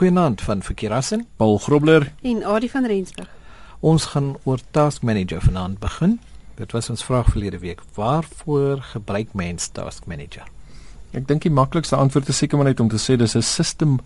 Goeienaand van Verkeerassen. Paul Grobler en Adie van Rensburg. Ons gaan oor Task Manager vanaand begin. Dit was ons vraag verlede week. Waarvoor gebruik mens Task Manager? Ek dink die maklikste antwoord is seker maar net om te sê dis 'n system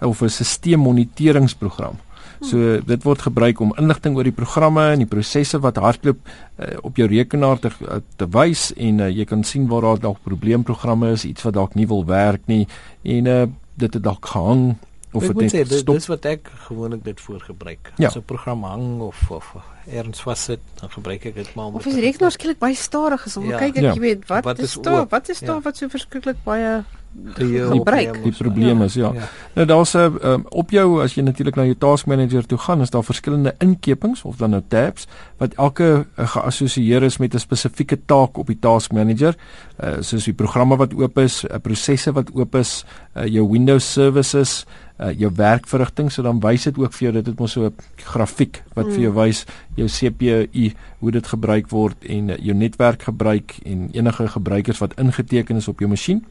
of 'n stelselmoniteringsprogram. So dit word gebruik om inligting oor die programme en die prosesse wat hardloop uh, op jou rekenaar te uh, te wys en uh, jy kan sien waar daar dalk probleemprogramme is, iets wat dalk nie wil werk nie en uh, dit het dalk gehang of dit net sê, dis wat ek gewoonlik dit voor gebruik. Ja. As 'n program hang of of erns vassit, dan gebruik ek dit maar om Of is rekenaar skielik baie stadig is om ja. kyk ek ja. jy weet wat, wat is daar wat is daar ja. wat so verskriklik baie gebruik die probleem is ja. ja. Nou daar's 'n um, op jou as jy natuurlik na jou task manager toe gaan, is daar verskillende inkepings of dan nou tabs wat elke uh, geassosieer is met 'n spesifieke taak op die task manager. Uh, soos die programme wat oop is, uh, prosesse wat oop is, uh, jou Windows services, uh, jou werkverrigting, so dan wys dit ook vir jou dit het mos so 'n grafiek wat mm. vir jou mm. wys jou CPU hoe dit gebruik word en uh, jou netwerkgebruik en enige gebruikers wat ingeteken is op jou masjien.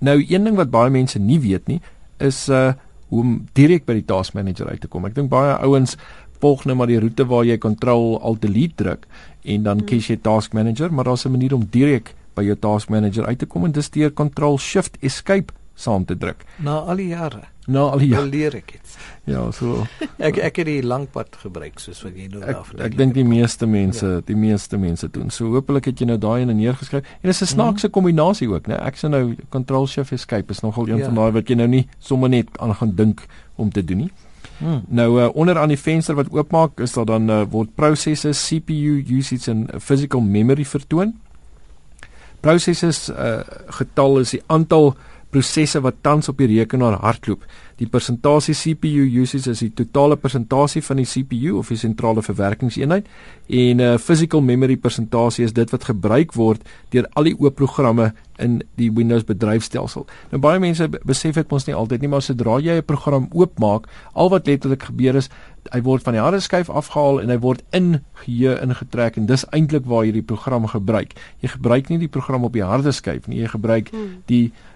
Nou een ding wat baie mense nie weet nie is uh hoe om direk by die task manager uit te kom. Ek dink baie ouens volg net maar die roete waar jy control alt delete druk en dan hmm. kies jy task manager, maar daar's 'n manier om direk by jou task manager uit te kom en dis deur control shift escape saam te druk. Na al die jare. Na al die jare leer ek dit. Ja, so ek ek het die lang pad gebruik soos wat jy nou af. Ek, ek dink die meeste mense, ja. die meeste mense doen. So hopelik het jy nou daai ene neergeskryf. En dit is 'n mhm. snaakse kombinasie ook, né? Ek sê nou control shift escape is nogal een ja. van daai wat jy nou nie sommer net aan gaan dink om te doen nie. Hmm. Nou uh, onder aan die venster wat oopmaak is daar dan uh, word prosesse CPU usage en physical memory vertoon. Prosesse uh, getal is die aantal prosesse wat tans op die rekenaar hardloop. Die persentasie CPU usage is die totale persentasie van die CPU of die sentrale verwerkingseenheid en uh, physical memory persentasie is dit wat gebruik word deur al die oop programme in die Windows bedryfstelsel. Nou baie mense besef dit mos nie altyd nie, maar sodra jy 'n program oopmaak, al wat letterlik gebeur is hy word van die harde skyf afgehaal en hy word in geheue ingetrek en dis eintlik waar jy die program gebruik. Jy gebruik nie die program op die harde skyf nie, jy gebruik hmm. die 'n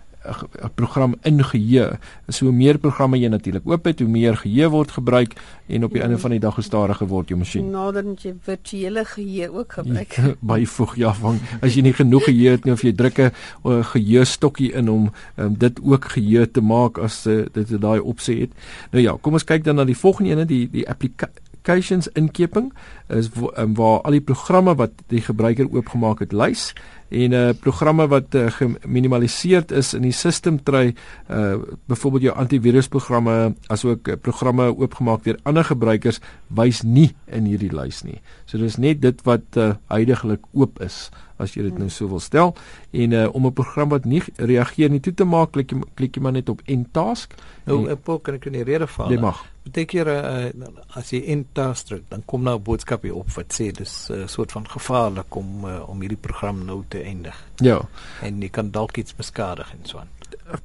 program in geheue. So hoe meer programme jy natuurlik oop het, hoe meer geheue word gebruik en op die einde van die dag gestadiger word jou masjien. Nader moet jy virtuele geheue ook gebruik. Byvoeg ja, van as jy nie genoeg geheue het nie of jy druk 'n geheue stokkie in om um, dit ook geheue te maak as uh, dit daai opsie het. Nou ja, kom ons kyk dan na die volgende ene, die die applications inkeping is um, waar al die programme wat die gebruiker oopgemaak het lys en uh programme wat uh, geminimaliseer is in die system try uh byvoorbeeld jou antivirusprogramme asook uh, programme oopgemaak deur ander gebruikers wys nie in hierdie lys nie. So dis net dit wat uh huidigelik oop is as jy dit nou so wil stel. En uh, om 'n program wat nie reageer nie toe te maak klik jy klik jy maar net op end task nou ek wil kan ek in die rede val? Jy mag. Beteken uh, as jy end task druk dan kom nou 'n boodskap hier op wat sê dis 'n uh, soort van gevaarlik om uh, om hierdie program nou te eindig. Ja. En jy kan dalk iets beskadig en so aan.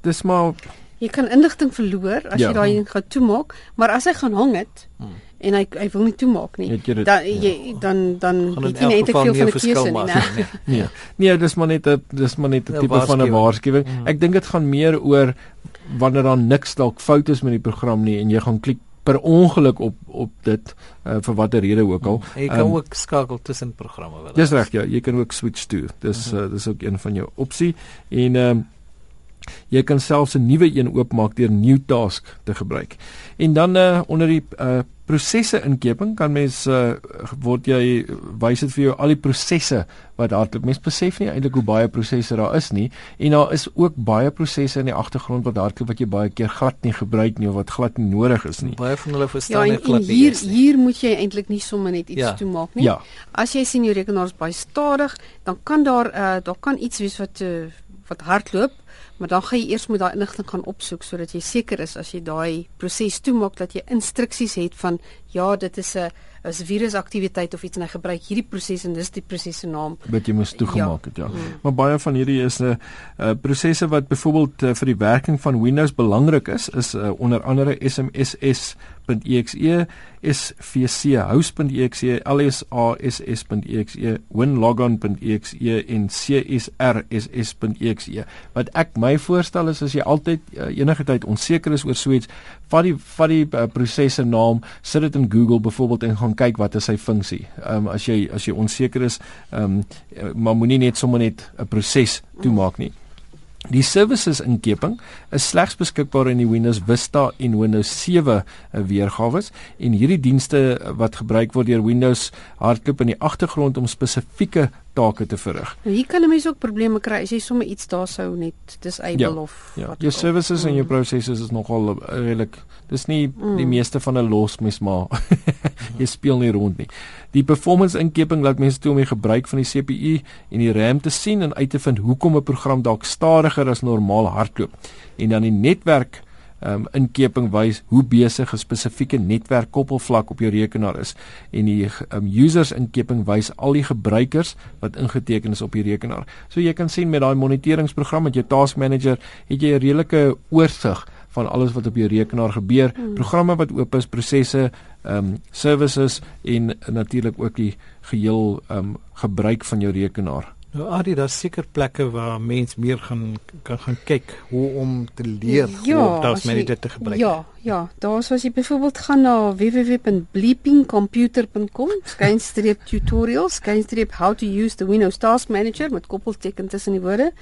Dis maar jy kan inligting verloor as ja. jy daai gaan toemaak maar as hy gaan hang het hmm en hy hy wil nie toemaak nie. Dan jy ja. dan dan het jy net te veel van 'n keuse nie. Nee. nee. Nee, dis maar net 'n dis maar net 'n tipe van 'n waarskuwing. Mm. Ek dink dit gaan meer oor wanneer daar niks dalk fout is met die program nie en jy gaan klik per ongeluk op op dit uh, vir watter rede ook al. Mm. Jy kan um, ook skakel tussen programme wel. Dis reg ja, jy kan ook switch to. Dis mm -hmm. uh, dis ook een van jou opsie en ehm um, jy kan selfs 'n nuwe een oopmaak deur new task te gebruik. En dan uh, onder die uh, prosesse inkeping kan mens uh, word jy wys dit vir jou al die prosesse wat hardloop. Mens besef nie eintlik hoe baie prosesse daar is nie en daar is ook baie prosesse in die agtergrond wat hardloop wat jy baie keer glad nie gebruik nie of wat glad nie nodig is nie. Baie van hulle verstaan ja, nie glad nie. Hier hier moet jy eintlik nie sommer net iets ja. toemaak nie. Ja. As jy sien jou rekenaar is baie stadig, dan kan daar uh, daar kan iets wees wat uh, wat hardloop maar dan gaan jy eers moet daai inligting gaan opsoek sodat jy seker is as jy daai proses toemaak dat jy instruksies het van ja dit is 'n as virusaktiwiteit of iets en hy gebruik hierdie proses en dis die proses se naam wat jy moes toegemaak ja. het ja. Hmm. Maar baie van hierdie is 'n uh, uh, prosesse wat byvoorbeeld uh, vir die werking van Windows belangrik is is uh, onder andere SMSS.exe, SVC host.exe, LSASS.exe, WinLogon.exe en CSRSS.exe wat ek my voorstel is as jy altyd uh, enige tyd onseker is oor so iets, vat die vat die uh, prosesse naam, sit dit in Google byvoorbeeld en gaan kyk wat is sy funksie. Ehm um, as jy as jy onseker is, ehm um, maar moenie net sommer net 'n proses toemaak nie. Die services inkeping is slegs beskikbaar in die Windows Vista en Windows 7 eh, weergawe en hierdie dienste wat gebruik word deur Windows hardloop in die agtergrond om spesifieke take te verrig. Nou hier kan 'n mens ook probleme kry as jy sommer iets daar sou net disable ja, of ja. wat. Jou services mm. en jou processes is nogal uh, redelik dis nie mm. die meeste van 'n los mes maar jy speel nie rond nie. Die performance inkeping laat mense toe om die gebruik van die CPU en die RAM te sien en uit te vind hoekom 'n program dalk stadiger as normaal hardloop. En dan die netwerk um, inkeping wys hoe besig 'n spesifieke netwerk koppelvlak op jou rekenaar is en die um, users inkeping wys al die gebruikers wat ingeteken is op die rekenaar. So jy kan sien met daai moniteringsprogram met jou task manager het jy 'n redelike oorsig van alles wat op jou rekenaar gebeur, hmm. programme wat oop is, prosesse, ehm um, services en natuurlik ook die geheel ehm um, gebruik van jou rekenaar. Nou Adi, daar's seker plekke waar mens meer gaan kan gaan kyk hoe om te leer ja, hoe om daas manager te gebruik. Ja, ja, daar sou as jy byvoorbeeld gaan na www.bleepingcomputer.com, skynstreep tutorials, skynstreep how to use the Windows Task Manager met koppelteken tussen die woorde.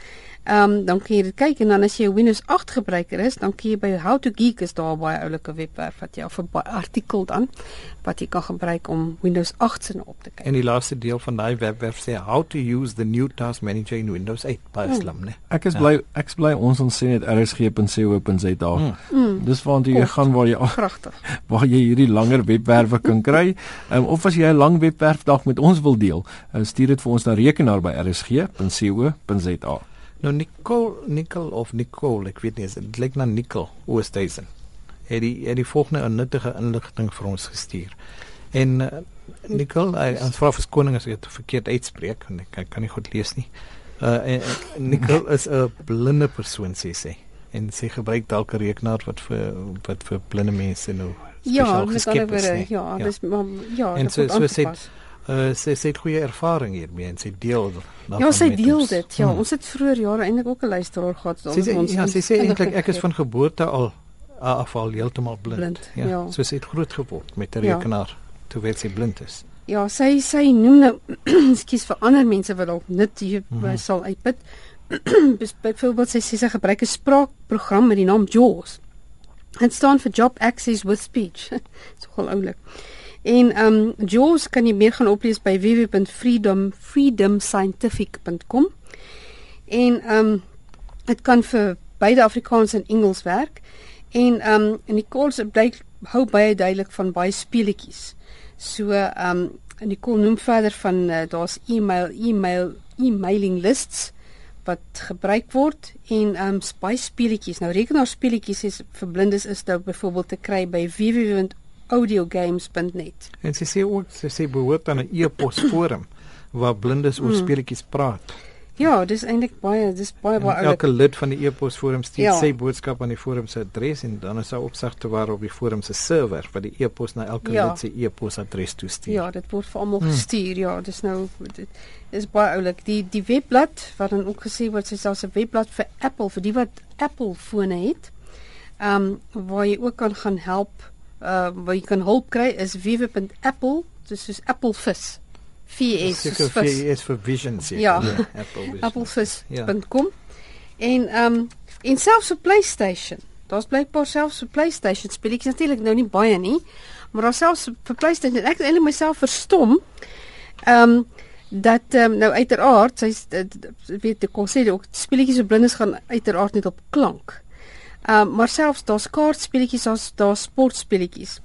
Ehm um, dan kan jy dit kyk en dan as jy 'n Windows 8 gebruiker is, dan kan jy by How to Geek is daar baie oulike webwerf wat jy of 'n artikel dan wat jy kan gebruik om Windows 8 se op te kyk. En die laaste deel van daai webwerf sê how to use the new task manager in Windows 8 by hmm. slim, né? Ek is ja. bly ek is bly ons ons sê net rsg.co.za. Hmm. hmm. Dis waar jy gaan waar jy pragtig. Waar jy hierdie langer webwerwe kan kry. Um, of as jy 'n lang webwerf dalk met ons wil deel, uh, stuur dit vir ons na rekenaar by rsg.co.za. Nou Nicole, Nicole of Nicole, ek weet nie, dit lyk na Nicole Oosthuizen. Het die het die volgende nuttige inligting vir ons gestuur. En uh, Nicole, ons vra vir skoning as ek dit verkeerd uitspreek, want ek kan nie goed lees nie. Uh en, Nicole is 'n blinde persoon sê sy. En sy gebruik dalk 'n rekenaar wat vir wat vir blinde mense nou Ja, met ander woorde, ja, ja, dis maar ja, en so so sê uh, sy sy het goeie ervaring hiermee en sy deel Ja, sy deel ons. dit. Ja, hmm. ons het vroeër jare eintlik ook 'n luisteraar gehad so ons Ja, sy sê eintlik ek is van geboorte al afval heeltemal blind. blind ja. ja. So sy het groot geword met 'n ja. rekenaar ja. terwyl sy blind is. Ja, sy sy noem nou skus vir ander mense wat dalk net hier mm -hmm. sal uitput. Byvoorbeeld sy sê sy gebruik 'n spraakprogram met die naam JAWS. Dit staan vir Job Access with Speech. Dit's nogal oulik. En ehm um, Jaws kan jy meer gaan oplees by www.freedomfreedomscientific.com. En ehm um, dit kan vir beide Afrikaans en Engels werk. En ehm um, en die calls bly hou baie duidelik van baie speletjies. So ehm um, call noem verder van uh, daar's e-mail, e-mail, e-mailing lists wat gebruik word en ehm um, baie speletjies. Nou rekenaarspeletjies is vir blindes is dit byvoorbeeld te kry by www audiogames.net. En sy sê ook sy sê behoort aan 'n e-pos forum waar blindes oor mm. speletjies praat. Ja, dis eintlik baie dis baie baie Elke lid van die e-pos forum stuur ja. sy boodskap aan die forum se adres en dan is daar opsigte waar op die forum se server vir die e-pos na elke ja. lid se e-pos adres toe stuur. Ja, dit word vir almal mm. gestuur. Ja, dis nou dit is baie oulik. Die die webblad wat dan ook gesê word sy selfs 'n webblad vir Apple vir die wat Apple fone het. Ehm um, waar jy ook kan gaan help uh waar jy kan hulp kry is www.apple dis soos apple VS VS vir visions ja, ja applevis.com en um en selfs op PlayStation daar's blykbaar selfs op PlayStation speletjies natuurlik nou nie baie nie maar daar selfs vir PlayStation ek eintlik myself verstom um dat um, nou uiteraard sy weet die konsep ook speletjies op blindes gaan uiteraard net op klank. Ehm um, maar selfs daar's kaartspeletjies, daar's daar sportspeletjies.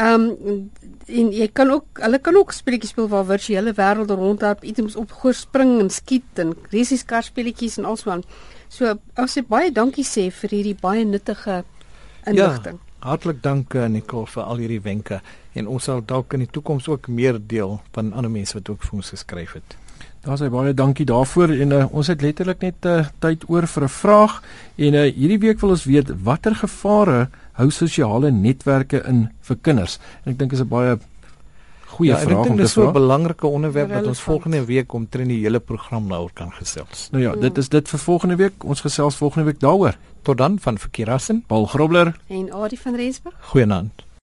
Ehm um, en jy kan ook hulle kan ook speletjies speel waar virtuele wêrelde rondloop, items opgoor, spring en skiet en resies kaartspeletjies en alswaan. So as jy baie dankie sê vir hierdie baie nuttige inligting. Ja, hartlik dank eh, Nicole vir al hierdie wenke en ons sal dalk in die toekoms ook meer deel van ander mense wat ook vir ons geskryf het. Daar sê baie dankie daarvoor en uh, ons het letterlik net uh, tyd oor vir 'n vraag en uh, hierdie week wil ons weet watter gevare hou sosiale netwerke in vir kinders. En ek dink is 'n baie Goeie ja, vraag om te vra. Dit is so 'n belangrike onderwerp dat ons Relevant. volgende week omtrent die hele program daaroor kan gesels. Nou ja, dit is dit vir volgende week. Ons gesels volgende week daaroor. Tot dan van Verkeerassen. Paul Grobler En Adie van Rensburg. Goeienaand.